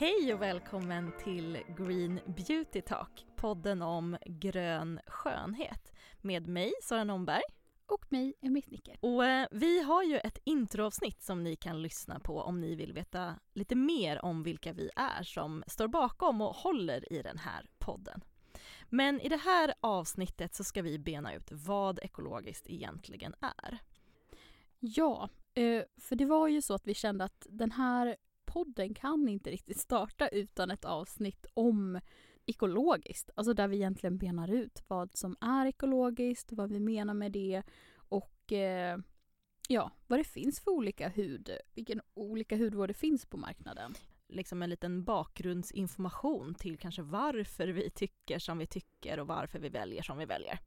Hej och välkommen till Green Beauty Talk, podden om grön skönhet med mig, Sara Nomberg. Och mig, Emmy Snicker. Och eh, vi har ju ett introavsnitt som ni kan lyssna på om ni vill veta lite mer om vilka vi är som står bakom och håller i den här podden. Men i det här avsnittet så ska vi bena ut vad ekologiskt egentligen är. Ja, eh, för det var ju så att vi kände att den här podden kan inte riktigt starta utan ett avsnitt om ekologiskt. Alltså där vi egentligen benar ut vad som är ekologiskt, vad vi menar med det och eh, ja, vad det finns för olika hud, vilken olika hudvård det finns på marknaden. Liksom en liten bakgrundsinformation till kanske varför vi tycker som vi tycker och varför vi väljer som vi väljer.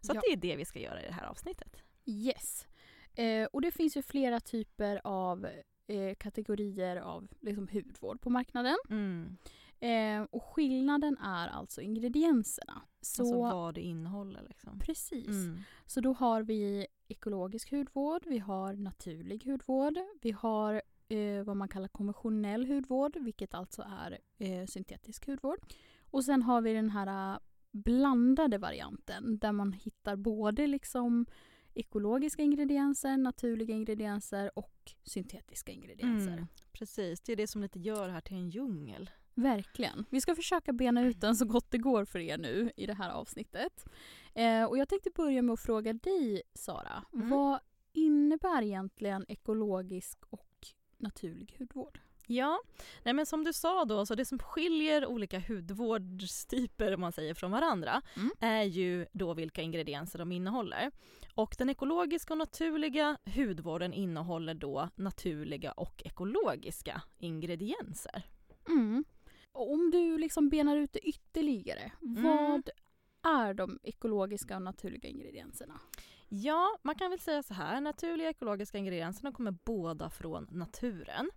Så ja. det är det vi ska göra i det här avsnittet. Yes. Eh, och det finns ju flera typer av eh, kategorier av liksom, hudvård på marknaden. Mm. Eh, och skillnaden är alltså ingredienserna. Så, alltså vad det innehåller liksom. Precis. Mm. Så då har vi ekologisk hudvård, vi har naturlig hudvård, vi har eh, vad man kallar konventionell hudvård, vilket alltså är eh, syntetisk hudvård. Och sen har vi den här uh, blandade varianten där man hittar både liksom ekologiska ingredienser, naturliga ingredienser och syntetiska ingredienser. Mm, precis, det är det som lite gör det här till en djungel. Verkligen. Vi ska försöka bena ut den så gott det går för er nu i det här avsnittet. Eh, och jag tänkte börja med att fråga dig, Sara. Mm. Vad innebär egentligen ekologisk och naturlig hudvård? Ja, nej men som du sa då, så det som skiljer olika hudvårdstyper om man säger från varandra mm. är ju då vilka ingredienser de innehåller. Och den ekologiska och naturliga hudvården innehåller då naturliga och ekologiska ingredienser. Mm. Och om du liksom benar ut det ytterligare, mm. vad är de ekologiska och naturliga ingredienserna? Ja, man kan väl säga så här, naturliga ekologiska ingredienserna kommer båda från naturen.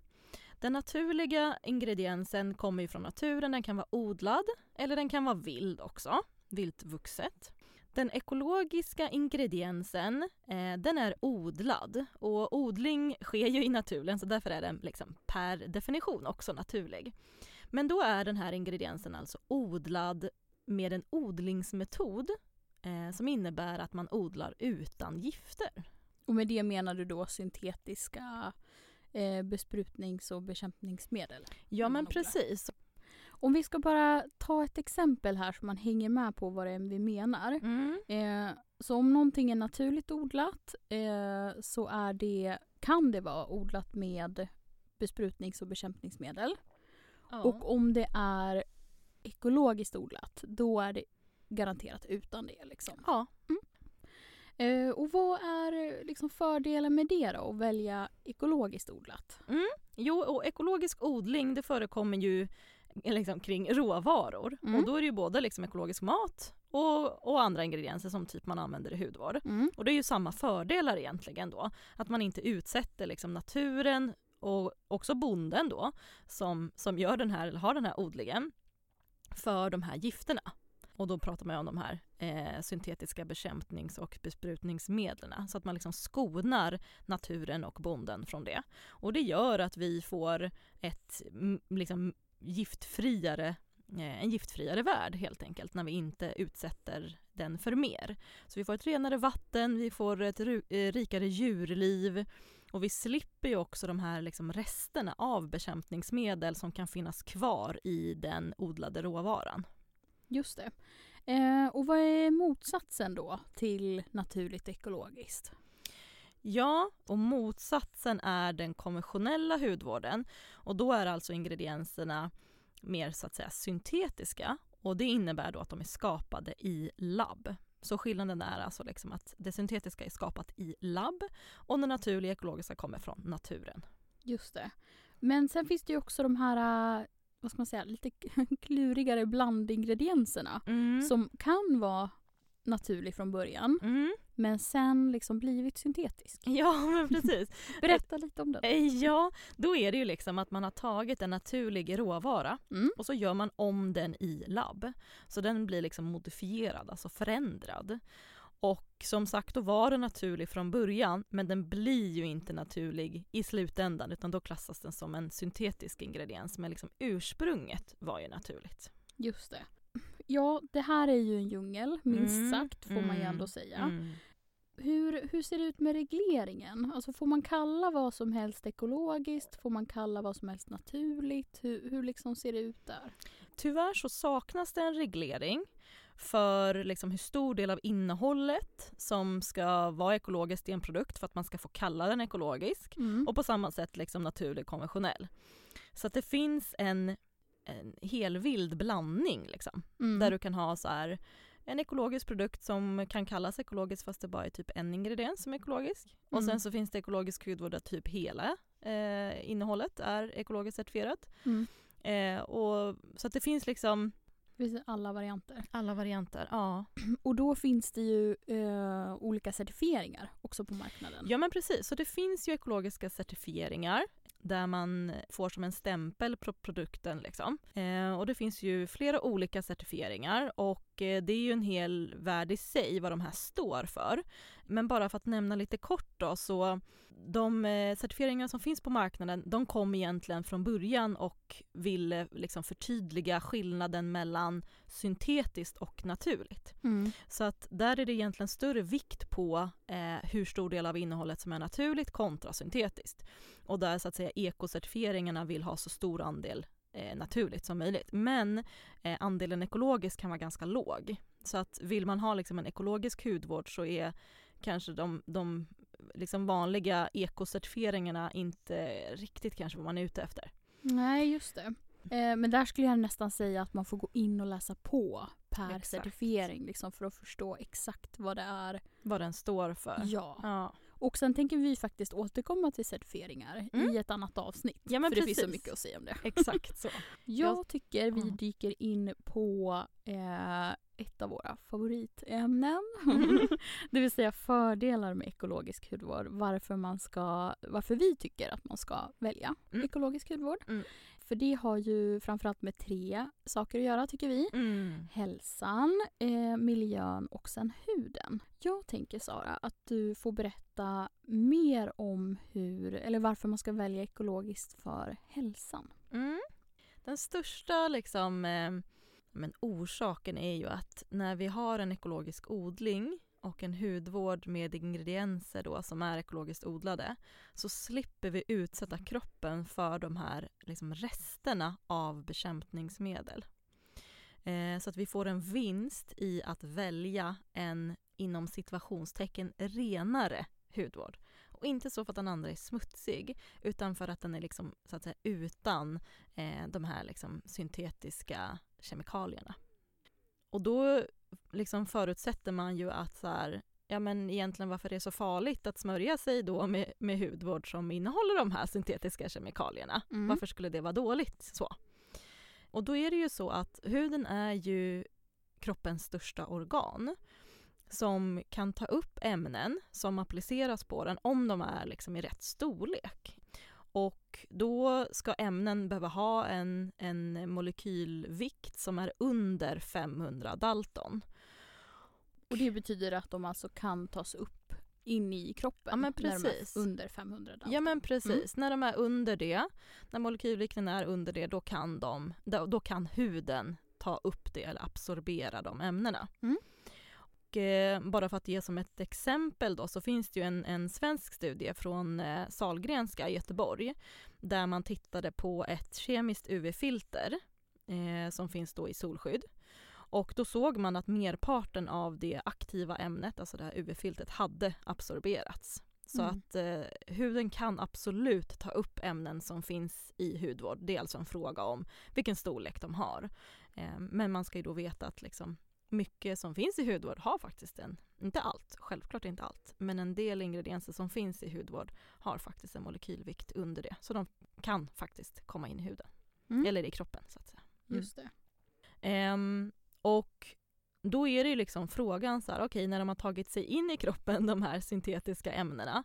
Den naturliga ingrediensen kommer ju från naturen, den kan vara odlad eller den kan vara vild också, viltvuxet. Den ekologiska ingrediensen eh, den är odlad och odling sker ju i naturen så därför är den liksom per definition också naturlig. Men då är den här ingrediensen alltså odlad med en odlingsmetod eh, som innebär att man odlar utan gifter. Och med det menar du då syntetiska eh, besprutnings och bekämpningsmedel. Ja men precis. Om vi ska bara ta ett exempel här så man hänger med på vad det är vi menar. Mm. Eh, så om någonting är naturligt odlat eh, så är det, kan det vara odlat med besprutnings och bekämpningsmedel. Ja. Och om det är ekologiskt odlat då är det garanterat utan det. Liksom. Ja. Mm. Eh, och vad är liksom fördelen med det då, att välja ekologiskt odlat? Mm. Jo, och ekologisk odling det förekommer ju liksom, kring råvaror. Mm. Och då är det ju både liksom ekologisk mat och, och, andra ingredienser som typ man använder i hudvård. Mm. Och det är ju samma fördelar egentligen då. Att man inte utsätter liksom naturen och också bonden då som, som gör den här, har den här odlingen för de här gifterna. Och då pratar man om de här eh, syntetiska bekämpnings och besprutningsmedlen. Så att man liksom skonar naturen och bonden från det. Och det gör att vi får ett liksom, giftfriare eh, en giftfriare värld helt enkelt när vi inte utsätter den för mer. Så vi får ett renare vatten, vi får ett eh, rikare djurliv och vi slipper ju också de här liksom resterna av bekämpningsmedel som kan finnas kvar i den odlade råvaran. Just det. Eh, och vad är motsatsen då till naturligt ekologiskt? Ja, och motsatsen är den konventionella hudvården och då är alltså ingredienserna mer så att säga syntetiska och det innebär då att de är skapade i labb. Så skillnaden är alltså liksom att det syntetiska är skapat i labb och det naturliga ekologiska kommer från naturen. Just det. Men sen finns det ju också de här vad ska man säga, lite klurigare blandingredienserna mm. som kan vara naturlig från början mm. men sen liksom blivit syntetisk. Ja men precis. Berätta lite om den. Eh, ja, då är det ju liksom att man har tagit en naturlig råvara mm. och så gör man om den i labb. Så den blir liksom modifierad, alltså förändrad. Och som sagt då var den naturlig från början men den blir ju inte naturlig i slutändan utan då klassas den som en syntetisk ingrediens men liksom ursprunget var ju naturligt. Just det. Ja, det här är ju en djungel, minst Mm, sagt får man ju mm, ändå säga. Mm. Hur, hur ser det ut med regleringen? Alltså får man kalla vad som helst ekologiskt? Får man kalla vad som helst naturligt? Hur, hur liksom ser det ut där? Tyvärr så saknas det en reglering för liksom hur stor del av innehållet som ska vara ekologiskt i en produkt för att man ska få kalla den ekologisk Mm. och på samma sätt liksom naturlig konventionell. Så att det finns en, en hel vild blandning liksom, Mm. där du kan ha så här en ekologisk produkt som kan kallas ekologisk fast det bara är typ en ingrediens som är ekologisk. Och Mm. sen så finns det ekologisk hudvård där typ hela eh, innehållet är ekologiskt certifierat. Mm. Eh, och, så att det finns liksom Alla varianter. alla varianter. Ja. Och då finns det ju eh, olika certifieringar också på marknaden. ja men precis, så det finns ju ekologiska certifieringar där man får som en stämpel på produkten. Liksom. Eh, och det finns ju flera olika certifieringar och eh, det är ju en hel värld i sig vad de här står för. Men bara för att nämna lite kort då så de eh, certifieringar som finns på marknaden de kom egentligen från början och ville liksom förtydliga skillnaden mellan syntetiskt och naturligt. Mm. Så att där är det egentligen större vikt på eh, hur stor del av innehållet som är naturligt kontra syntetiskt. Och där så att säga ekocertifieringarna vill ha så stor andel eh, naturligt som möjligt. Men eh, andelen ekologiskt kan vara ganska låg. Så att vill man ha liksom en ekologisk hudvård så är kanske de, de liksom vanliga ekocertifieringarna inte riktigt kanske vad man är ute efter. Nej, just det. Eh, men där skulle jag nästan säga att man får gå in och läsa på per Exakt. certifiering liksom, för att förstå exakt vad det är. Vad den står för. Ja. Ja, Och sen tänker vi faktiskt återkomma till certifieringar Mm. i ett annat avsnitt. Ja, men för det finns så precis. mycket att säga om det. exakt så. Jag tycker vi Ja. dyker in på eh, ett av våra favoritämnen. det vill säga fördelar med ekologisk hudvård. Varför, man ska, varför vi tycker att man ska välja Mm. ekologisk hudvård. Mm. För det har ju framförallt med tre saker att göra tycker vi. Mm. Hälsan, eh, miljön och sen huden. Jag tänker Sara att du får berätta mer om hur, eller varför man ska välja ekologiskt för hälsan. Mm. Den största liksom, eh, men orsaken är ju att när vi har en ekologisk odling och en hudvård med ingredienser då som är ekologiskt odlade så slipper vi utsätta kroppen för de här liksom, resterna av bekämpningsmedel. Eh, så att vi får en vinst i att välja en inom situationstecken renare hudvård. Och inte så för att den andra är smutsig utan för att den är liksom, så att säga, utan eh, de här liksom, syntetiska kemikalierna. Och då liksom förutsätter man ju att så här, ja men egentligen varför det är så farligt att smörja sig då med, med hudvård som innehåller de här syntetiska kemikalierna. Mm. Varför skulle det vara dåligt så? Och då är det ju så att huden är ju kroppens största organ som kan ta upp ämnen som appliceras på den om de är liksom i rätt storlek. Och då ska ämnen behöva ha en, en molekylvikt som är under 500 Dalton. Och det betyder att de alltså kan tas upp in i kroppen Ja, men när de precis. är under 500 Dalton. Ja men precis, när de är under det, när molekylvikten är under det, då kan, de, då, då kan huden ta upp det eller absorbera de ämnena. Mm. Och, eh, bara för att ge som ett exempel då så finns det ju en, en svensk studie från eh, Salgrenska i Göteborg där man tittade på ett kemiskt UV-filter eh, som finns då i solskydd. Och då såg man att merparten av det aktiva ämnet, alltså det här UV-filtret, hade absorberats. Så Mm. att eh, huden kan absolut ta upp ämnen som finns i hudvård. Det är alltså en fråga om vilken storlek de har. Eh, men man ska ju då veta att liksom, mycket som finns i hudvård har faktiskt en, inte allt, självklart inte allt, men en del ingredienser som finns i hudvård har faktiskt en molekylvikt under det. Så de kan faktiskt komma in i huden, Mm. eller i kroppen så att säga. Just det. Ehm, och då är det ju liksom frågan så här, okej när de har tagit sig in i kroppen, de här syntetiska ämnena,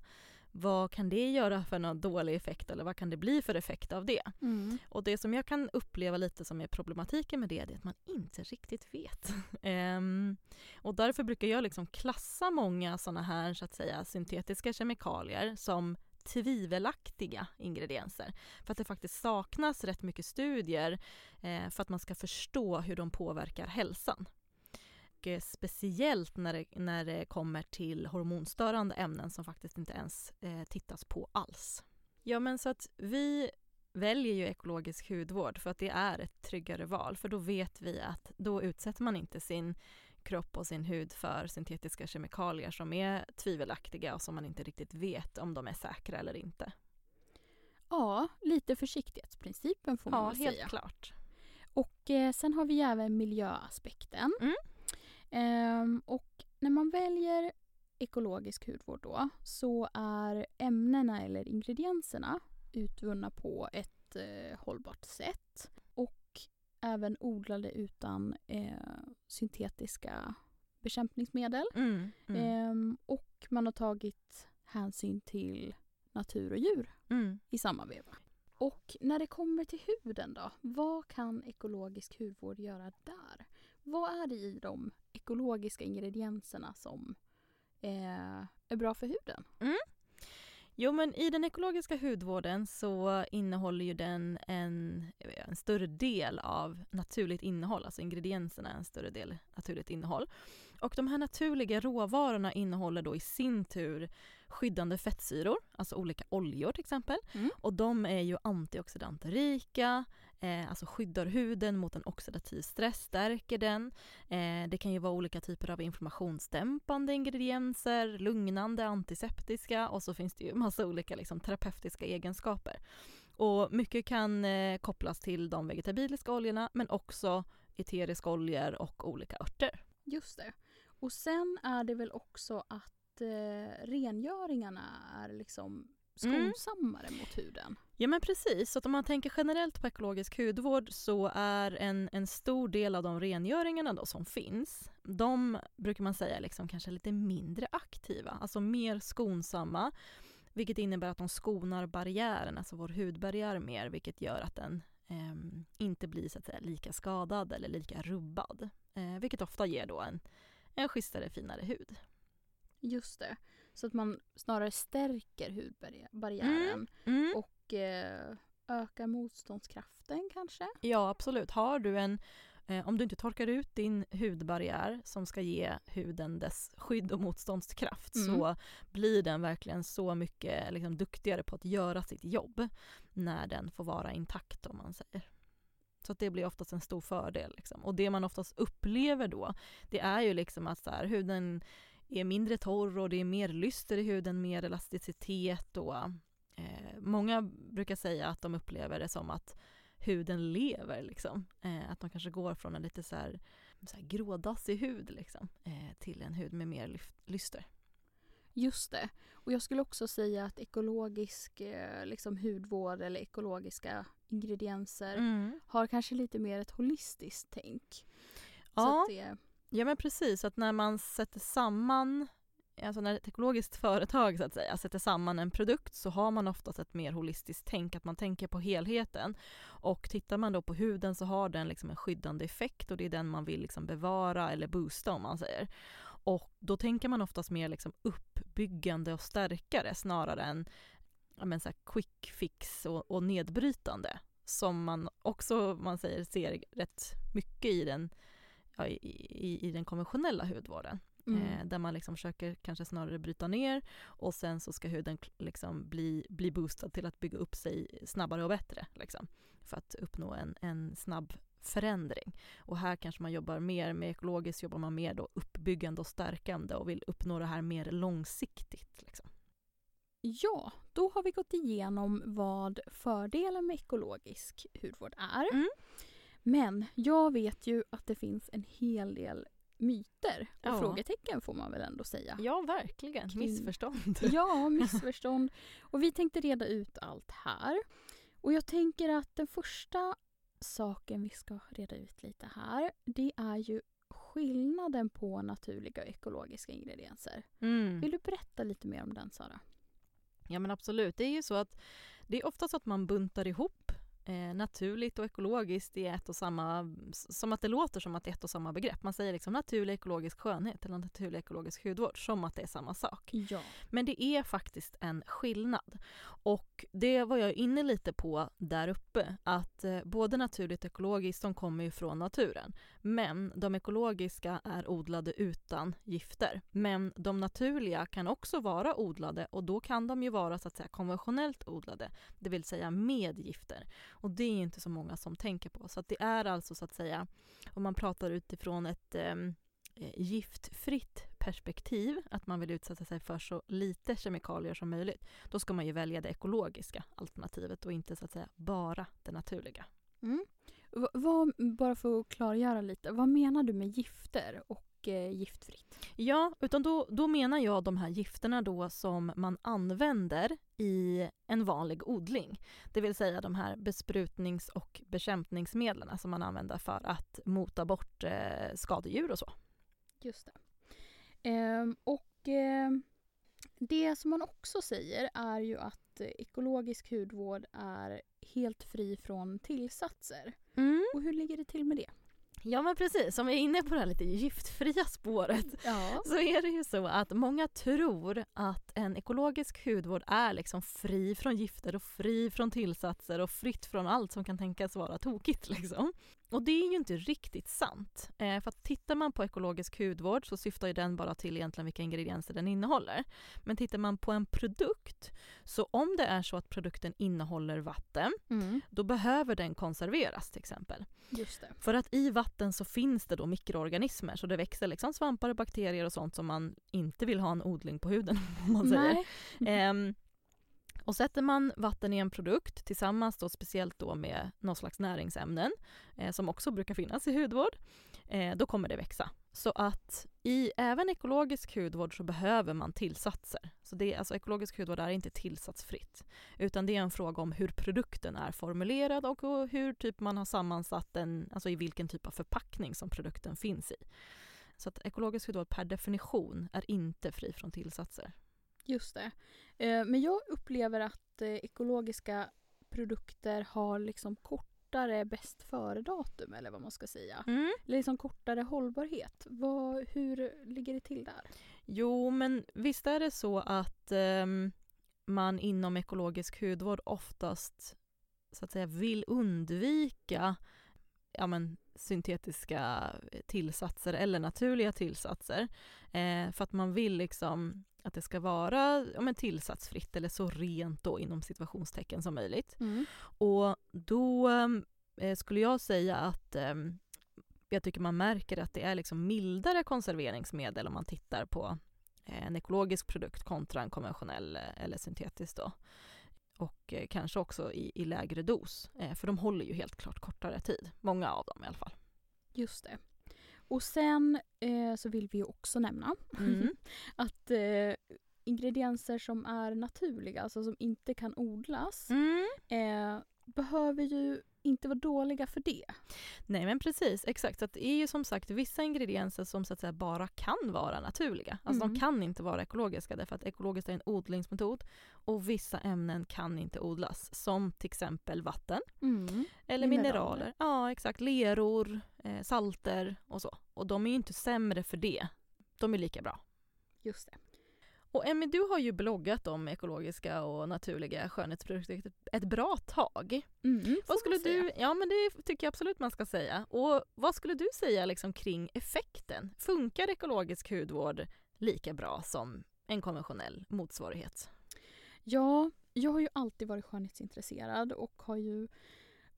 vad kan det göra för någon dålig effekt eller vad kan det bli för effekt av det? Mm. Och det som jag kan uppleva lite som är problematiken med det, är att man inte riktigt vet. Ehm, och därför brukar jag liksom klassa många sådana här så att säga syntetiska kemikalier som tvivelaktiga ingredienser. För att det faktiskt saknas rätt mycket studier eh, för att man ska förstå hur de påverkar hälsan. Eh, speciellt när det, när det kommer till hormonstörande ämnen som faktiskt inte ens eh, tittas på alls. Ja men så att vi väljer ju ekologisk hudvård för att det är ett tryggare val för då vet vi att då utsätter man inte sin kropp och sin hud för syntetiska kemikalier som är tvivelaktiga och som man inte riktigt vet om de är säkra eller inte. Ja, lite försiktighetsprincipen får man Ja, väl helt säga. klart. Och eh, sen har vi även miljöaspekten. Mm. Ehm, och när man väljer ekologisk hudvård då så är ämnena eller ingredienserna utvunna på ett eh, hållbart sätt och även odlade utan eh, syntetiska bekämpningsmedel. Mm, mm, Ehm, och man har tagit hänsyn till natur och djur mm. i samma veva. Och när det kommer till huden då, vad kan ekologisk hudvård göra där? Vad är det i de ekologiska ingredienserna som eh, är bra för huden? Jo men i den ekologiska hudvården så innehåller ju den en, en större del av naturligt innehåll, alltså ingredienserna är en större del naturligt innehåll. Och de här naturliga råvarorna innehåller då i sin tur skyddande fettsyror, alltså olika oljor till exempel. Mm. Och de är ju antioxidantrika, eh, alltså skyddar huden mot en oxidativ stress, stärker den. Eh, det kan ju vara olika typer av inflammationsdämpande ingredienser, lugnande, antiseptiska och så finns det ju massa olika liksom, terapeutiska egenskaper. Och mycket kan eh, kopplas till de vegetabiliska oljorna men också eteriska oljor och olika örter. Just det. Och sen är det väl också att eh, rengöringarna är liksom Mm. skonsammare mot huden. Ja men precis, så att om man tänker generellt på ekologisk hudvård så är en, en stor del av de rengöringarna då som finns, de brukar man säga liksom kanske lite mindre aktiva, alltså mer skonsamma. Vilket innebär att de skonar barriären, alltså vår hudbarriär mer, vilket gör att den ehm, inte blir så att säga lika skadad eller lika rubbad. Eh, vilket ofta ger då en, en schysstare, finare hud. Just det. Så att man snarare stärker hudbarriären Mm. och eh, ökar motståndskraften kanske. Ja, absolut. Har du en, eh, om du inte torkar ut din hudbarriär som ska ge huden dess skydd och motståndskraft Mm. så blir den verkligen så mycket liksom, duktigare på att göra sitt jobb när den får vara intakt om man säger. Så det blir oftast en stor fördel. Liksom. Och det man oftast upplever då, det är ju liksom att så här, huden är mindre torr och det är mer lyster i huden, mer elasticitet och eh, många brukar säga att de upplever det som att huden lever liksom. Eh, att de kanske går från en lite så här, så här grådassig hud liksom, eh, till en hud med mer lyft, lyster. Just det. Och jag skulle också säga att ekologisk eh, liksom hudvård eller ekologiska ingredienser Mm. har kanske lite mer ett holistiskt tänk. Så Ja. att det, Ja men precis, att när man sätter samman Alltså när ett ekologiskt företag så att säga sätter samman en produkt så har man oftast ett mer holistiskt tänk, att man tänker på helheten. Och tittar man då på huden så har den liksom en skyddande effekt och det är den man vill liksom bevara eller boosta om man säger. Och då tänker man oftast mer liksom uppbyggande och stärkare snarare än ja, men så här quick fix och, och nedbrytande. Som man också, man säger, ser rätt mycket i den ja, i, i, i den konventionella hudvården. mm, Eh, där man liksom försöker kanske snarare bryta ner och sen så ska huden liksom bli, bli boostad till att bygga upp sig snabbare och bättre. Liksom, för att uppnå en, en snabb förändring. Och här kanske man jobbar mer med ekologiskt, jobbar man mer då uppbyggande och stärkande och vill uppnå det här mer långsiktigt. Liksom. Ja, då har vi gått igenom vad fördelen med ekologisk hudvård är. Mm. Men jag vet ju att det finns en hel del myter och Ja. frågetecken får man väl ändå säga. Ja, verkligen. Kring- Missförstånd. Ja, missförstånd. Och vi tänkte reda ut allt här. Och jag tänker att den första saken vi ska reda ut lite här, det är ju skillnaden på naturliga och ekologiska ingredienser. Mm. Vill du berätta lite mer om den Sara? Ja men absolut, det är ju så att det är ofta så att man buntar ihop eh, naturligt och ekologiskt i ett och samma, som att det låter som att det är ett och samma begrepp. Man säger liksom naturlig ekologisk skönhet eller naturlig ekologisk hudvård som att det är samma sak. Ja. Men det är faktiskt en skillnad. Och det var jag inne lite på där uppe, att eh, både naturligt och ekologiskt, de kommer ju från naturen. Men de ekologiska är odlade utan gifter. Men de naturliga kan också vara odlade och då kan de ju vara så att säga konventionellt odlade, det vill säga med gifter. Och det är inte så många som tänker på. Så att det är alltså så att säga, om man pratar utifrån ett ehm, eh, giftfritt perspektiv, att man vill utsätta sig för så lite kemikalier som möjligt, då ska man ju välja det ekologiska alternativet och inte så att säga bara det naturliga. Mm. Vad, bara för att klargöra lite, vad menar du med gifter och eh, giftfritt? Ja, utan då, då menar jag de här gifterna då som man använder i en vanlig odling. Det vill säga de här besprutnings och bekämpningsmedlen som man använder för att mota bort eh, skadedjur och så. Just det. Ehm, och ehm, det som man också säger är ju att eh, ekologisk hudvård är helt fri från tillsatser. Och hur ligger det till med det? Ja men precis, om vi är inne på det här lite giftfria spåret Ja. så är det ju så att många tror att en ekologisk hudvård är liksom fri från gifter och fri från tillsatser och fritt från allt som kan tänkas vara tokigt. Liksom. Och det är ju inte riktigt sant. Eh, för att tittar man på ekologisk hudvård så syftar ju den bara till egentligen vilka ingredienser den innehåller. Men tittar man på en produkt, så om det är så att produkten innehåller vatten, Mm. då behöver den konserveras till exempel. Just det. För att i vatten så finns det då mikroorganismer, så det växer liksom svampar och bakterier och sånt som man inte vill ha en odling på huden om man säger. Nej. Och sätter man vatten i en produkt tillsammans då speciellt då med någon slags näringsämnen eh, som också brukar finnas i hudvård, eh, då kommer det växa. Så att i även ekologisk hudvård så behöver man tillsatser. Så det, alltså ekologisk hudvård är inte tillsatsfritt, utan det är en fråga om hur produkten är formulerad och och hur typ man har sammansatt den, alltså i vilken typ av förpackning som produkten finns i. Så att ekologisk hudvård per definition är inte fri från tillsatser. Just det. Eh, men jag upplever att eh, ekologiska produkter har liksom kortare bäst före-datum eller vad man ska säga. Mm. Liksom kortare hållbarhet. Vad, hur ligger det till där? Jo, men visst är det så att ehm, man inom ekologisk hudvård oftast så att säga vill undvika ja, men, syntetiska tillsatser eller naturliga tillsatser. Eh, för att man vill liksom att det ska vara ja, men, tillsatsfritt eller så rent då inom situationstecken som möjligt. Och då eh, skulle jag säga att eh, jag tycker man märker att det är liksom mildare konserveringsmedel om man tittar på eh, en ekologisk produkt kontra en konventionell eh, eller syntetisk då. Och eh, kanske också i, i lägre dos, eh, för de håller ju helt klart kortare tid. Många av dem i alla fall. Just det. Och sen eh, så vill vi ju också nämna Mm. att eh, ingredienser som är naturliga, alltså som inte kan odlas, Mm. eh, behöver ju inte vara dåliga för det. Nej men precis, exakt. Så att det är ju som sagt vissa ingredienser som så att säga bara kan vara naturliga. Alltså Mm. de kan inte vara ekologiska därför att ekologiskt är en odlingsmetod och vissa ämnen kan inte odlas. Som till exempel vatten eller Mineraler. mineraler. Ja exakt, leror, eh, salter och så. Och de är ju inte sämre för det. De är lika bra. Just det. Och Emmy, du har ju bloggat om ekologiska och naturliga skönhetsprodukter ett bra tag. Mm, Vad skulle du, ja men det tycker jag absolut man ska säga. Och vad skulle du säga liksom kring effekten? Funkar ekologisk hudvård lika bra som en konventionell motsvarighet? Ja, jag har ju alltid varit skönhetsintresserad och har ju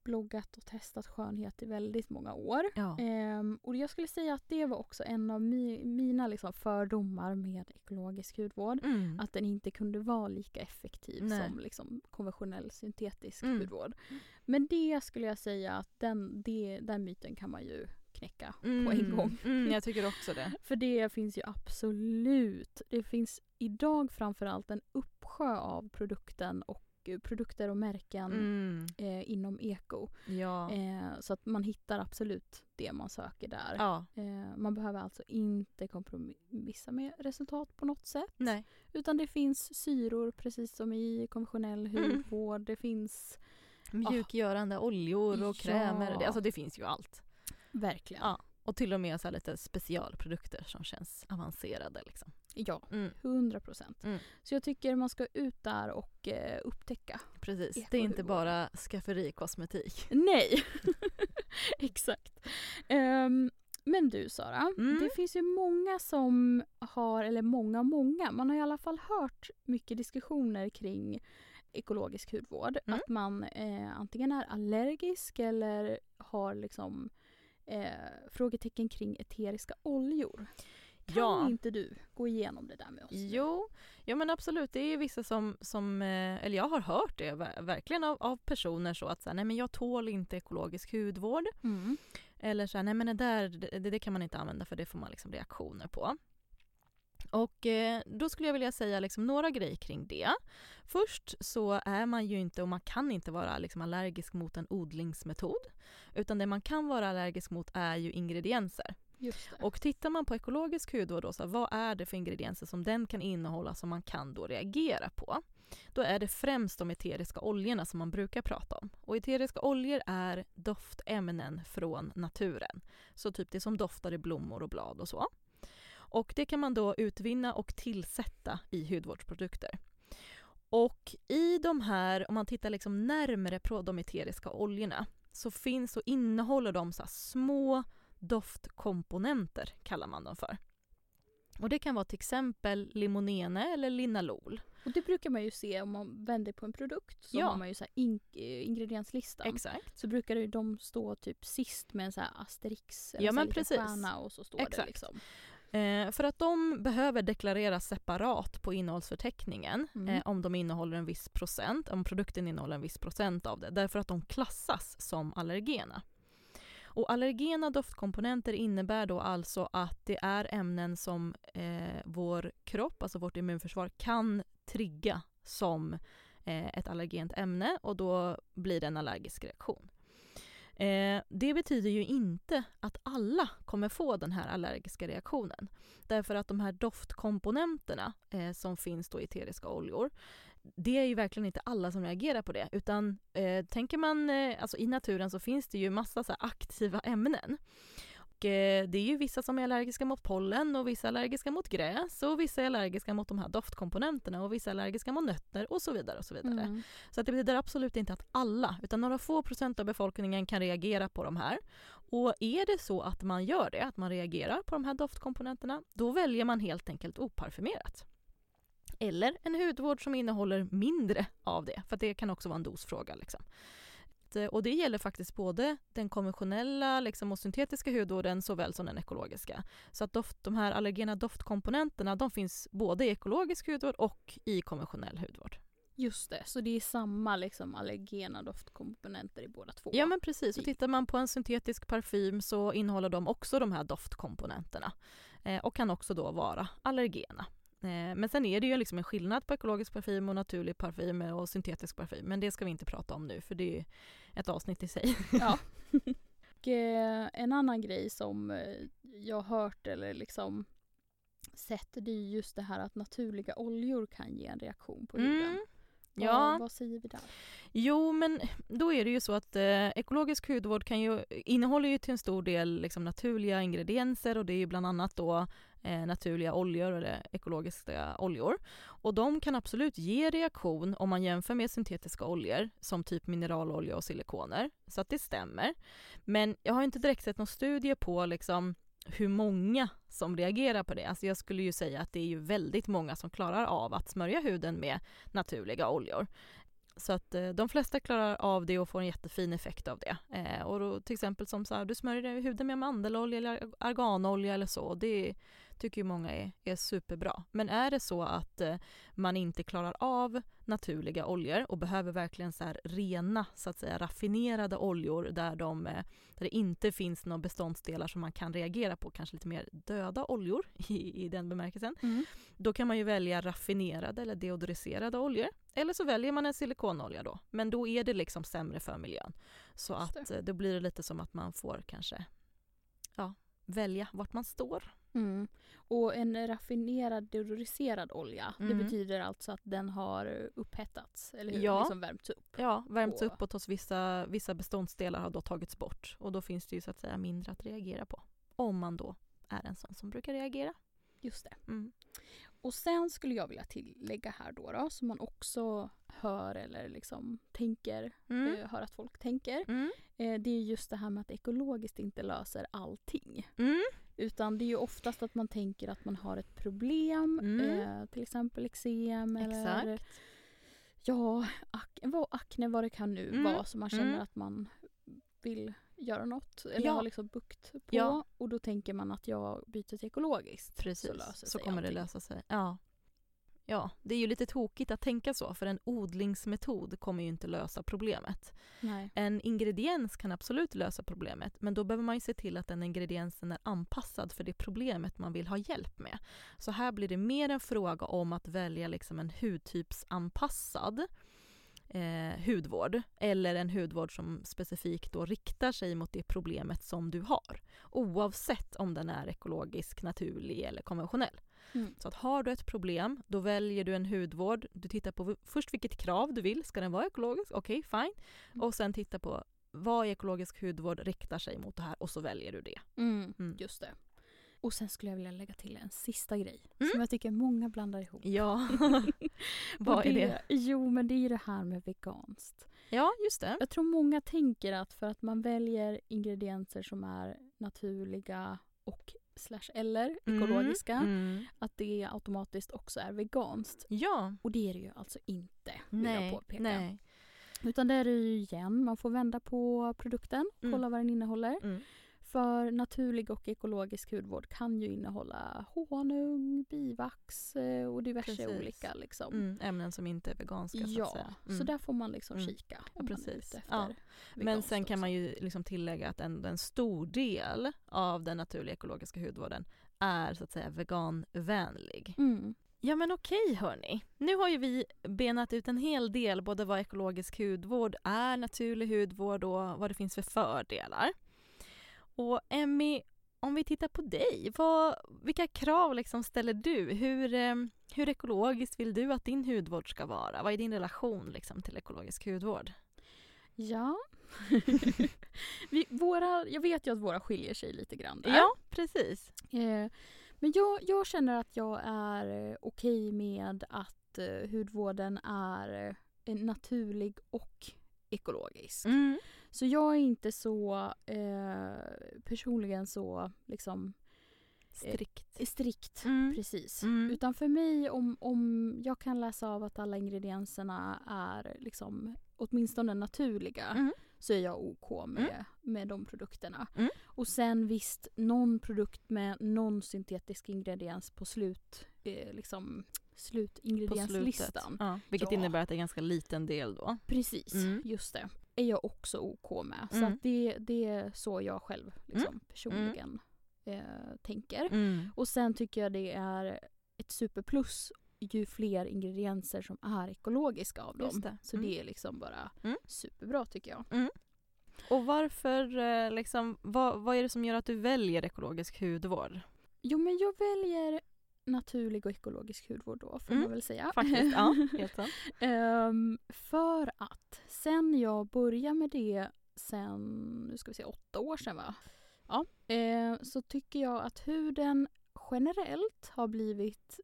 bloggat och testat skönhet i väldigt många år. Ja. Ehm, och jag skulle säga att det var också en av mi- mina liksom fördomar med ekologisk hudvård. Mm. Att den inte kunde vara lika effektiv Nej. som liksom konventionell syntetisk Mm. hudvård. Men det skulle jag säga att den, det, den myten kan man ju knäcka på en Mm. gång. Mm, jag tycker också det. För det finns ju absolut. Det finns idag framförallt en uppsjö av produkten och mycket produkter och märken Mm. eh, inom eko. Ja. Eh, så att man hittar absolut det man söker där. ja. Eh, man behöver alltså inte kompromissa med resultat på något sätt. Nej. Utan det finns syror precis som i konventionell Mm. hudvård. Det finns Mjukgörande oljor och krämer. Det, alltså det finns ju allt. verkligen. Ja. Och till och med så lite specialprodukter som känns avancerade. Liksom. Ja, Mm. 100 procent. Mm. Så jag tycker man ska ut där och eh, upptäcka. Precis. Eko Det är inte bara skafferikosmetik. Nej, exakt. Ehm, men du Sara, Mm. det finns ju många som har, eller många många, man har i alla fall hört mycket diskussioner kring ekologisk hudvård. Mm. Att man eh, antingen är allergisk eller har liksom eh, frågetecken kring eteriska oljor. Kan Ja. inte du gå igenom det där med oss? Jo, ja men absolut. Det är vissa som, som eh, eller jag har hört det ver- verkligen av, av personer så att så här, nej men jag tål inte ekologisk hudvård. Mm. Eller så här, nej men det där det, det kan man inte använda för det får man liksom reaktioner på. Och eh, då skulle jag vilja säga liksom några grejer kring det. Först så är man ju inte och man kan inte vara liksom allergisk mot en odlingsmetod. Utan det man kan vara allergisk mot är ju ingredienser. Just det. Och tittar man på ekologisk hudvård då, så här, vad är det för ingredienser som den kan innehålla som man kan då reagera på? Då är det främst de eteriska oljorna som man brukar prata om. Och eteriska oljor är doftämnen från naturen. Så typ det som doftar i blommor och blad och så. Och det kan man då utvinna och tillsätta i hudvårdsprodukter. Och i de här, om man tittar liksom närmare på de eteriska oljorna så finns och innehåller de så här små doftkomponenter kallar man dem för. Och det kan vara till exempel limonene eller linalol. Och det brukar man ju se om man vänder på en produkt. Så Ja. har man ju så in- eh, ingredienslistan. Exakt. Så brukar ju de stå typ sist med en så asterix eller Ja, men precis. stjärna och så står det Exakt. liksom. Eh, för att de behöver deklareras separat på innehållsförteckningen Mm. eh, om de innehåller en viss procent, om produkten innehåller en viss procent av det, därför att de klassas som allergena. Och allergena doftkomponenter innebär då alltså att det är ämnen som eh, vår kropp, alltså vårt immunförsvar, kan trigga som eh, ett allergent ämne och då blir det en allergisk reaktion. Eh, det betyder ju inte att alla kommer få den här allergiska reaktionen. Därför att de här doftkomponenterna eh, som finns då i eteriska oljor, det är ju verkligen inte alla som reagerar på det. Utan eh, tänker man, eh, alltså i naturen så finns det ju massa så aktiva ämnen. Och, eh, det är ju vissa som är allergiska mot pollen och vissa allergiska mot gräs och vissa är allergiska mot de här doftkomponenterna och vissa är allergiska mot nötter och så vidare. och så vidare. Mm. Så att det betyder absolut inte att alla, utan några få procent av befolkningen kan reagera på de här. Och är det så att man gör det, att man reagerar på de här doftkomponenterna, då väljer man helt enkelt oparfumerat. Eller en hudvård som innehåller mindre av det, för det kan också vara en dosfråga. Liksom. Eh, Och det gäller faktiskt både den konventionella liksom, och syntetiska hudvården såväl som den ekologiska. Så att doft, de här allergena doftkomponenterna de finns både i ekologisk hudvård och i konventionell hudvård. Just det, så det är samma liksom allergena doftkomponenter i båda två. Ja men precis, och tittar man på en syntetisk parfym så innehåller de också de här doftkomponenterna. Eh, och kan också då vara allergena. Eh, men sen är det ju liksom en skillnad på ekologisk parfym och naturlig parfym och syntetisk parfym. Men det ska vi inte prata om nu för det är ett avsnitt i sig. Ja. och, eh, en annan grej som eh, jag har hört eller liksom sett det är ju just det här att naturliga oljor kan ge en reaktion på huden. Mm. Vad, Ja, vad säger vi där? jo men då är det ju så att eh, ekologisk hudvård kan ju, innehåller ju till en stor del liksom naturliga ingredienser och det är ju bland annat då eh, naturliga oljor eller ekologiska oljor. Och de kan absolut ge reaktion om man jämför med syntetiska oljor som typ mineralolja och silikoner. Så att det stämmer. Men jag har inte direkt sett någon studie på liksom hur många som reagerar på det. Alltså jag skulle ju säga att det är ju väldigt många som klarar av att smörja huden med naturliga oljor. Så att eh, de flesta klarar av det och får en jättefin effekt av det. Eh, och Och då, till exempel som så här, du smörjer huden med mandelolja eller arganolja eller så. Det tycker ju många är, är superbra. Men är det så att eh, man inte klarar av naturliga oljor och behöver verkligen så här rena, så att säga raffinerade oljor där, de, eh, där det inte finns några beståndsdelar som man kan reagera på, kanske lite mer döda oljor i, i den bemärkelsen. Mm. Då kan man ju välja raffinerade eller deodoriserade oljor. Eller så väljer man en silikonolja då. Men då är det liksom sämre för miljön. Så att eh, då blir det lite som att man får kanske ja, välja vart man står. Mm. Och en raffinerad deodoriserad olja, det Mm. betyder alltså att den har upphettats, eller hur? Ja. Liksom värmts upp. Ja, värmts Och- uppåt hos vissa, vissa beståndsdelar har då tagits bort. Och då finns det ju så att säga mindre att reagera på. Om man då är en sån som brukar reagera. Just det. Mm. Och sen skulle jag vilja tillägga här då, då som man också hör eller liksom tänker, Mm. eh, hör att folk tänker. Mm. Eh, det är just det här med att ekologiskt inte löser allting. Utan det är ju oftast att man tänker att man har ett problem, Mm. eh, till exempel eksem eller ja, ak- vad, akne vad det kan nu Mm. vara som man känner Mm. att man vill göra något eller Ja. har liksom bukt på. Ja. Och då tänker man att jag byter till ekologiskt Precis, så löser så kommer det allting. lösa sig. Ja. Ja, det är ju lite tokigt att tänka så för en odlingsmetod kommer ju inte lösa problemet. Nej. En ingrediens kan absolut lösa problemet men då behöver man ju se till att den ingrediensen är anpassad för det problemet man vill ha hjälp med. Så här blir det mer en fråga om att välja liksom en hudtypsanpassad eh, hudvård eller en hudvård som specifikt då riktar sig mot det problemet som du har. Oavsett om den är ekologisk, naturlig eller konventionell. Mm. Så att har du ett problem, då väljer du en hudvård. Du tittar på först vilket krav du vill. Ska den vara ekologisk? Okej, fine. Mm. Och sen titta på vad ekologisk hudvård riktar sig mot det här och så väljer du det. Mm, Mm. Just det. Och sen skulle jag vilja lägga till en sista grej Mm. som jag tycker många blandar ihop. Ja, vad är det? Jo, men det är ju det här med veganskt. Ja, just det. Jag tror många tänker att för att man väljer ingredienser som är naturliga och slash eller Mm, ekologiska, Mm. att det automatiskt också är veganskt. Ja, Och det är det ju alltså inte, vill jag påpeka. nej. Utan det är det ju igen, man får vända på produkten, Mm. kolla vad den innehåller. För naturlig och ekologisk hudvård kan ju innehålla honung, bivax eh, och diverse Precis. olika. Liksom. Mm. Ämnen som inte är veganska så att Ja, säga. så Mm. där får man liksom Mm. kika Ja, om man är precis. ute efter Ja. Men sen kan man ju liksom tillägga att en, en stor del av den naturliga ekologiska hudvården är så att säga veganvänlig. Mm. Ja men okej hörni. Nu har ju vi benat ut en hel del både vad ekologisk hudvård är, naturlig hudvård och vad det finns för fördelar. Och Emmy, om vi tittar på dig, vad, vilka krav liksom ställer du? Hur, eh, hur ekologiskt vill du att din hudvård ska vara? Vad är din relation liksom, till ekologisk hudvård? Ja. vi, våra, jag vet ju att våra skiljer sig lite grann där. Ja, precis. Eh, men jag, jag känner att jag är eh, okej med att eh, hudvården är eh, naturlig och ekologisk. Mm. Så jag är inte så eh, personligen så liksom Strikt. strikt. Mm. Precis. Mm. Utan för mig om, om jag kan läsa av att alla ingredienserna är liksom åtminstone naturliga Mm. så är jag OK med, med de produkterna. Mm. Och sen visst, någon produkt med någon syntetisk ingrediens på slut, eh, liksom slutingredienslistan. Ja, vilket Ja. innebär att det är en ganska liten del då. Precis, Mm. just det. Är jag också OK med. Så Mm. att det, det är så jag själv liksom, personligen eh, tänker. Mm. Och sen tycker jag det är ett superplus ju fler ingredienser som är ekologiska av dem. Det. Så Mm. det är liksom bara Mm. superbra tycker jag. Och varför, eh, liksom, vad, vad är det som gör att du väljer ekologisk hudvård? Jo men jag väljer naturlig och ekologisk hudvård då får Mm, man väl säga. Faktiskt, ja, helt. Ehm, för att sen jag började med det sen, nu ska vi se, åtta år sedan va? Ja. Eh, så tycker jag att huden generellt har blivit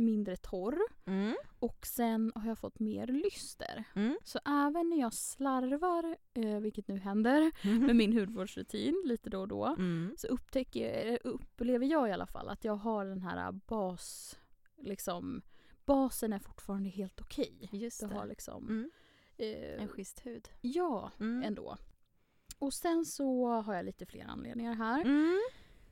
mindre torr Mm. och sen har jag fått mer lyster. Mm. Så även när jag slarvar, eh, vilket nu händer, med min hudvårdsrutin lite då och då Mm. så upptäcker, eh, upplever jag i alla fall att jag har den här bas, liksom, basen är fortfarande helt okej. Just Du det. har liksom, Mm. eh, En schysst hud. ja Mm. ändå. Och sen så har jag lite fler anledningar här.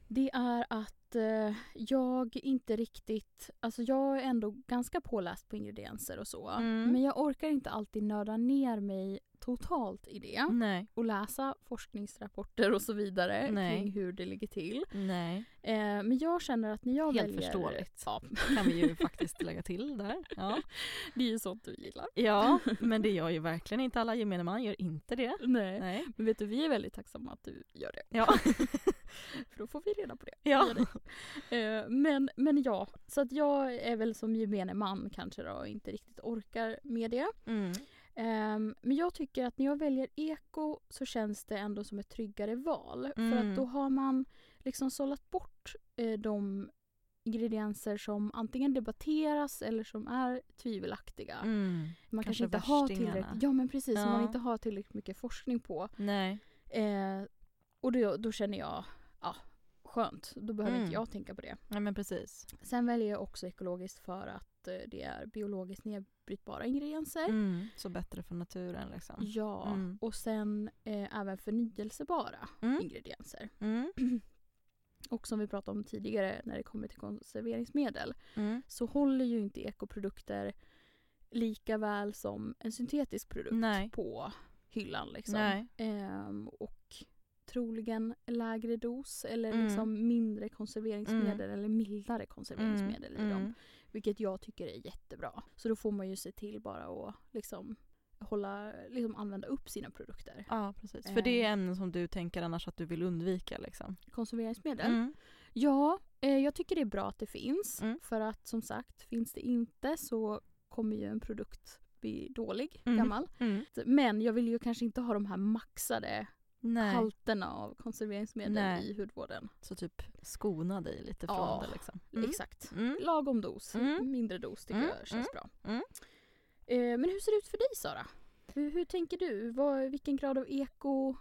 Det är att eh, jag inte riktigt, alltså jag är ändå ganska påläst på ingredienser och så. Mm. Men jag orkar inte alltid nörda ner mig totalt i det. Nej, Och läsa forskningsrapporter och så vidare Nej. kring hur det ligger till. nej. Eh, men jag känner att när jag Helt väljer... förståeligt. Ja, Kan vi ju faktiskt lägga till där. Ja. det är ju sånt du gillar. ja, men det gör ju verkligen inte alla. Gemene man gör inte det. Nej. Nej. Men vet du, vi är väldigt tacksamma att du gör det. Ja. För då får vi reda på det. ja. Eh, men, men ja, så att jag är väl som gemene man kanske då inte riktigt orkar med det. Mm. Ehm, men jag tycker att när jag väljer eko så känns det ändå som ett tryggare val. För Mm. att då har man liksom sållat bort eh, de ingredienser som antingen debatteras eller som är tvivelaktiga. Mm. Man kanske, Kanske inte har tillräckligt, ja men precis, som man Ja. inte har tillräckligt mycket forskning på. Nej. Eh, och då, då känner jag, ja, skönt. Då behöver Mm. inte jag tänka på det. Nej men precis. Sen väljer jag också ekologiskt för att eh, det är biologiskt nedbrytbara ingredienser. Mm. Så bättre för naturen liksom. Ja, Mm. och sen eh, även förnyelsebara Mm. ingredienser. Mm. Och som vi pratade om tidigare när det kommer till konserveringsmedel Mm. så håller ju inte ekoprodukter lika väl som en syntetisk produkt Nej. på hyllan. Liksom. Ehm, och troligen lägre dos eller Mm. liksom mindre konserveringsmedel eller mildare konserveringsmedel i dem. Vilket jag tycker är jättebra. Så då får man ju se till bara att liksom hålla, liksom använda upp sina produkter. Ja precis. För det är Eh. ämnen som du tänker annars att du vill undvika liksom. Konserveringsmedel. Mm. Ja, eh, jag tycker det är bra att det finns. Mm. För att som sagt, finns det inte så kommer ju en produkt bli dålig, Mm. gammal. Mm. Men jag vill ju kanske inte ha de här maxade Nej. halterna av konserveringsmedel Nej. i hudvården. Så typ skona dig lite från Ja, det liksom. Mm. Exakt. Mm. Lagom dos, Mm. mindre dos tycker Mm, jag känns bra. mm. Eh, men hur ser det ut för dig Sara? Hur, hur tänker du? Vad, vilken grad av eko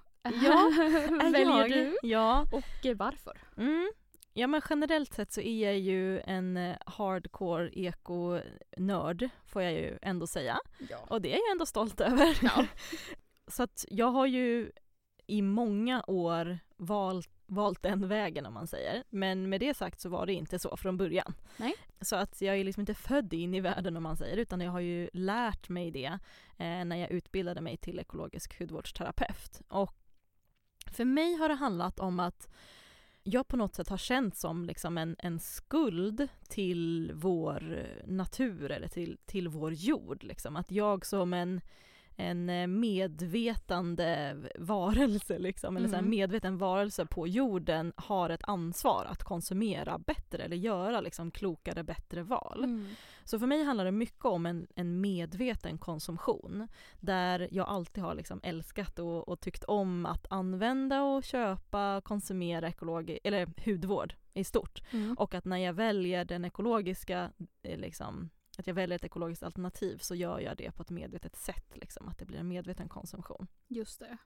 Ja, väljer jag? du? Ja. Och eh, varför? Mm. Ja men generellt sett så är jag ju en eh, hardcore eko-nörd får jag ju ändå säga. Ja. Och det är jag ändå stolt över. Ja. så att jag har ju i många år valt, valt den vägen om man säger. Men med det sagt så var det inte så från början. Nej. Så att jag är liksom inte född in i världen om man säger utan jag har ju lärt mig det eh, när jag utbildade mig till ekologisk hudvårdsterapeut. Och för mig har det handlat om att jag på något sätt har känt som liksom en, en skuld till vår natur eller till, till vår jord. Liksom. Att jag som en, en eh, medvetande varelse, liksom, eller så här Mm. medveten varelse på jorden har ett ansvar att konsumera bättre eller göra liksom, klokare, bättre val. Mm. Så för mig handlar det mycket om en, en medveten konsumtion där jag alltid har liksom älskat och, och tyckt om att använda och köpa, konsumera ekologi, eller hudvård i stort. Mm. Och att när jag väljer den ekologiska, eh, liksom, att jag väljer ett ekologiskt alternativ så gör jag det på ett medvetet sätt, liksom, att det blir en medveten konsumtion. Just det.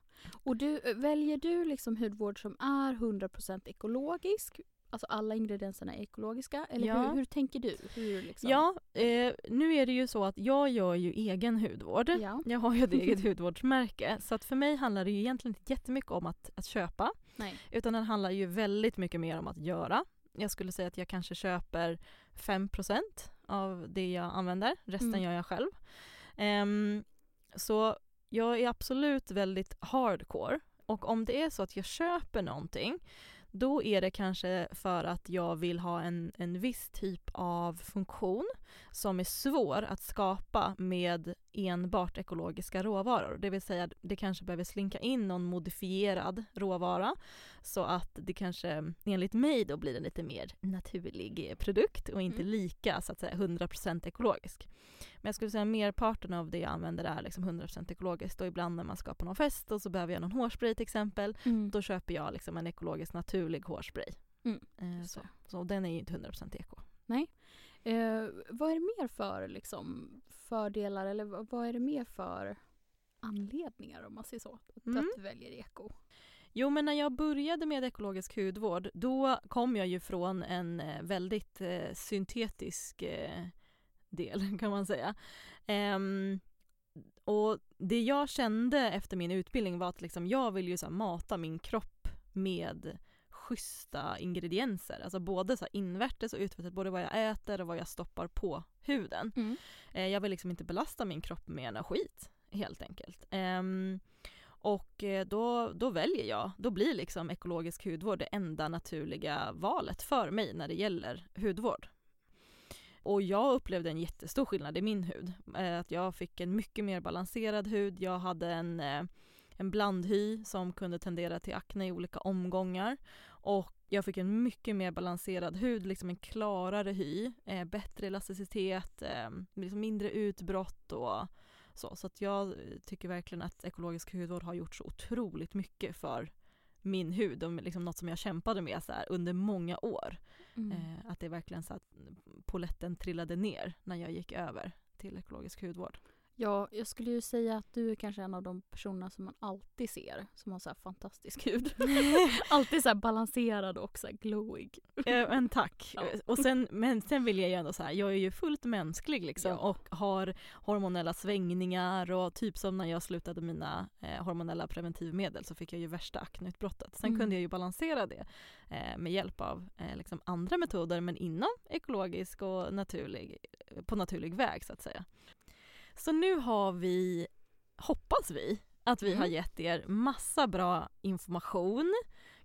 Och du, eh, väljer du liksom hudvård som är 100% ekologisk? Alltså alla ingredienserna är ekologiska? Eller Ja. hur, hur tänker du? Hur liksom? Ja, eh, nu är det ju så att jag gör ju egen hudvård. Ja. Jag har ju ett eget hudvårdsmärke så att för mig handlar det ju egentligen inte jättemycket om att, att köpa Nej. utan den handlar ju väldigt mycket mer om att göra. Jag skulle säga att jag kanske köper 5% av det jag använder, resten Mm. gör jag själv. Ehm, så jag är absolut väldigt hardcore och om det är så att jag köper någonting då är det kanske för att jag vill ha en, en viss typ av funktion som är svår att skapa med enbart ekologiska råvaror. Det vill säga det kanske behöver slinka in någon modifierad råvara så att det kanske enligt mig då blir en lite mer naturlig produkt och inte Mm. lika så att säga 100% ekologisk. Men jag skulle säga merparten av det jag använder är liksom 100% ekologiskt och ibland när man ska på någon fest och så behöver jag någon hårspray till exempel Mm. då köper jag liksom en ekologiskt naturlig hårspray. Mm, Eh, så. så den är ju inte 100% eko. Eh, vad är det mer för liksom, fördelar eller vad, är det mer för anledningar om man säger så? Att, Mm. att du väljer eko? Jo men när jag började med ekologisk hudvård då kom jag ju från en eh, väldigt eh, syntetisk eh, del kan man säga. Ehm, och det jag kände efter min utbildning var att liksom jag vill ju så mata min kropp med schyssta ingredienser. Alltså både så invärtes och utvärtes, både vad jag äter och vad jag stoppar på huden. Mm. Eh, jag vill liksom inte belasta min kropp med skit helt enkelt. Och eh, då, då väljer jag, då blir liksom ekologisk hudvård det enda naturliga valet för mig när det gäller hudvård. Och jag upplevde en jättestor skillnad i min hud. Eh, att jag fick en mycket mer balanserad hud, jag hade en, eh, en blandhy som kunde tendera till akne i olika omgångar. Och jag fick en mycket mer balanserad hud, liksom en klarare hy, bättre elasticitet, liksom mindre utbrott och så, så att jag tycker verkligen att ekologisk hudvård har gjort så otroligt mycket för min hud och liksom något som jag kämpade med så här, under många år. Mm. Eh, att det verkligen så att poletten trillade ner när jag gick över till ekologisk hudvård. Ja, jag skulle ju säga att du är kanske en av de personerna som man alltid ser som har så här fantastisk hud. alltid så balanserad och så här glowig. Eh, men tack. Ja. Och sen, men sen vill jag ju ändå så här, jag är ju fullt mänsklig liksom ja. och har hormonella svängningar och typ som när jag slutade mina eh, hormonella preventivmedel så fick jag ju värsta akneutbrottet. Sen mm. kunde jag ju balansera det eh, med hjälp av eh, liksom andra metoder men inom ekologisk och naturlig, på naturlig väg så att säga. Så nu har vi, hoppas vi, att vi mm. har gett er massa bra information.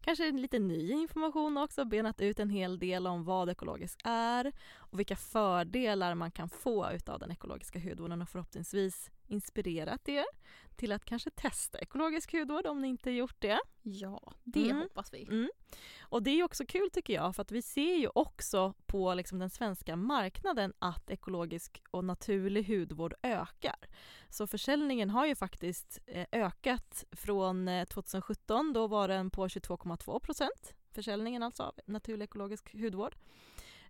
Kanske lite ny information också, benat ut en hel del om vad ekologiskt är och vilka fördelar man kan få utav den ekologiska hudvården och förhoppningsvis inspirerat er till att kanske testa ekologisk hudvård om ni inte gjort det. Ja, det mm. hoppas vi. Mm. Och det är också kul tycker jag för att vi ser ju också på liksom den svenska marknaden att ekologisk och naturlig hudvård ökar. Så försäljningen har ju faktiskt eh, ökat från 2017, eh, då var den på 22,2 procent försäljningen alltså av naturlig ekologisk hudvård.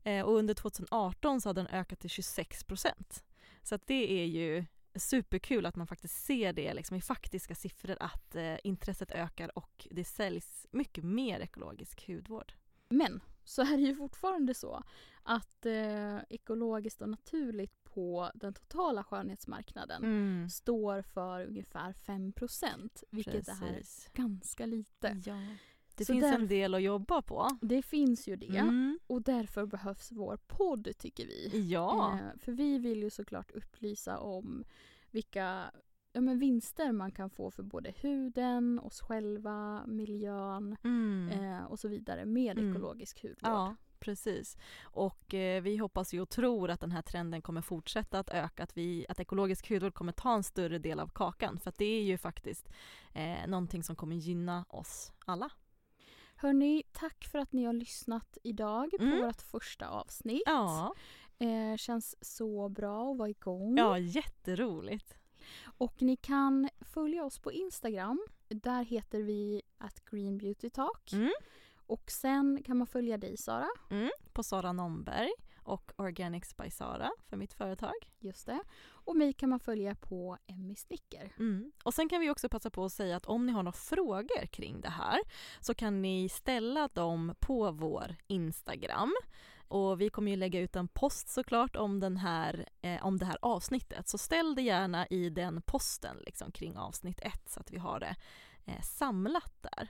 Eh, och under 2018 så hade den ökat till 26 procent. Så att det är ju superkul att man faktiskt ser det liksom, i faktiska siffror att eh, intresset ökar och det säljs mycket mer ekologisk hudvård. Men så är det ju fortfarande så att eh, ekologiskt och naturligt på den totala skönhetsmarknaden mm. står för ungefär 5% vilket Precis. är ganska lite. Ja. Det så finns där, en del att jobba på. Det finns ju det. Mm. Och därför behövs vår podd tycker vi. Ja. Eh, för vi vill ju såklart upplysa om vilka ja, men vinster man kan få för både huden, oss själva, miljön mm. eh, och så vidare med mm. ekologisk hudvård. Ja, precis. Och eh, vi hoppas ju och tror att den här trenden kommer fortsätta att öka, att, vi, att ekologisk hudvård kommer ta en större del av kakan för att det är ju faktiskt eh, någonting som kommer gynna oss alla. Hörni, tack för att ni har lyssnat idag på mm. vårt första avsnitt. Ja. Eh, känns så bra att vara igång. Ja, jätteroligt. Och ni kan följa oss på Instagram. Där heter vi at Green Beauty Talk. Mm. Och sen kan man följa dig Sara. Mm, på Sara Nomberg och Organics by Sara för mitt företag. Just det. Och mig kan man följa på Emmy Snicker. Mm. Och sen kan vi också passa på att säga att om ni har några frågor kring det här så kan ni ställa dem på vår Instagram. Och vi kommer ju lägga ut en post såklart om, den här, eh, om det här avsnittet. Så ställ det gärna i den posten liksom, kring avsnitt ett så att vi har det eh, samlat där.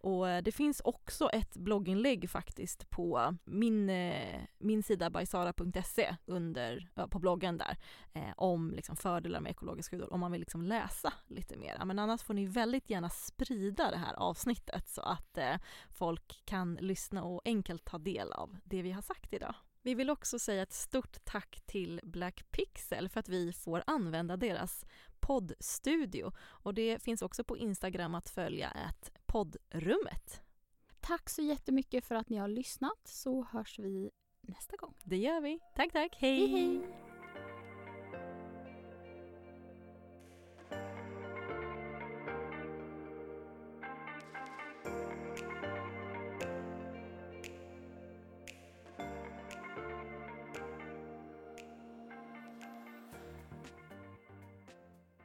Och eh, det finns också ett blogginlägg faktiskt på min, eh, min sida bysara.se under, på bloggen där eh, om liksom fördelar med ekologiska kryddor om man vill liksom läsa lite mer. Men annars får ni väldigt gärna sprida det här avsnittet så att folk kan lyssna och enkelt ta del av det vi har sagt idag. Vi vill också säga ett stort tack till Black Pixel för att vi får använda deras poddstudio och det finns också på Instagram att följa ett poddrummet. Tack så jättemycket för att ni har lyssnat så hörs vi nästa gång. Det gör vi. Tack, tack. Hej! hej, hej.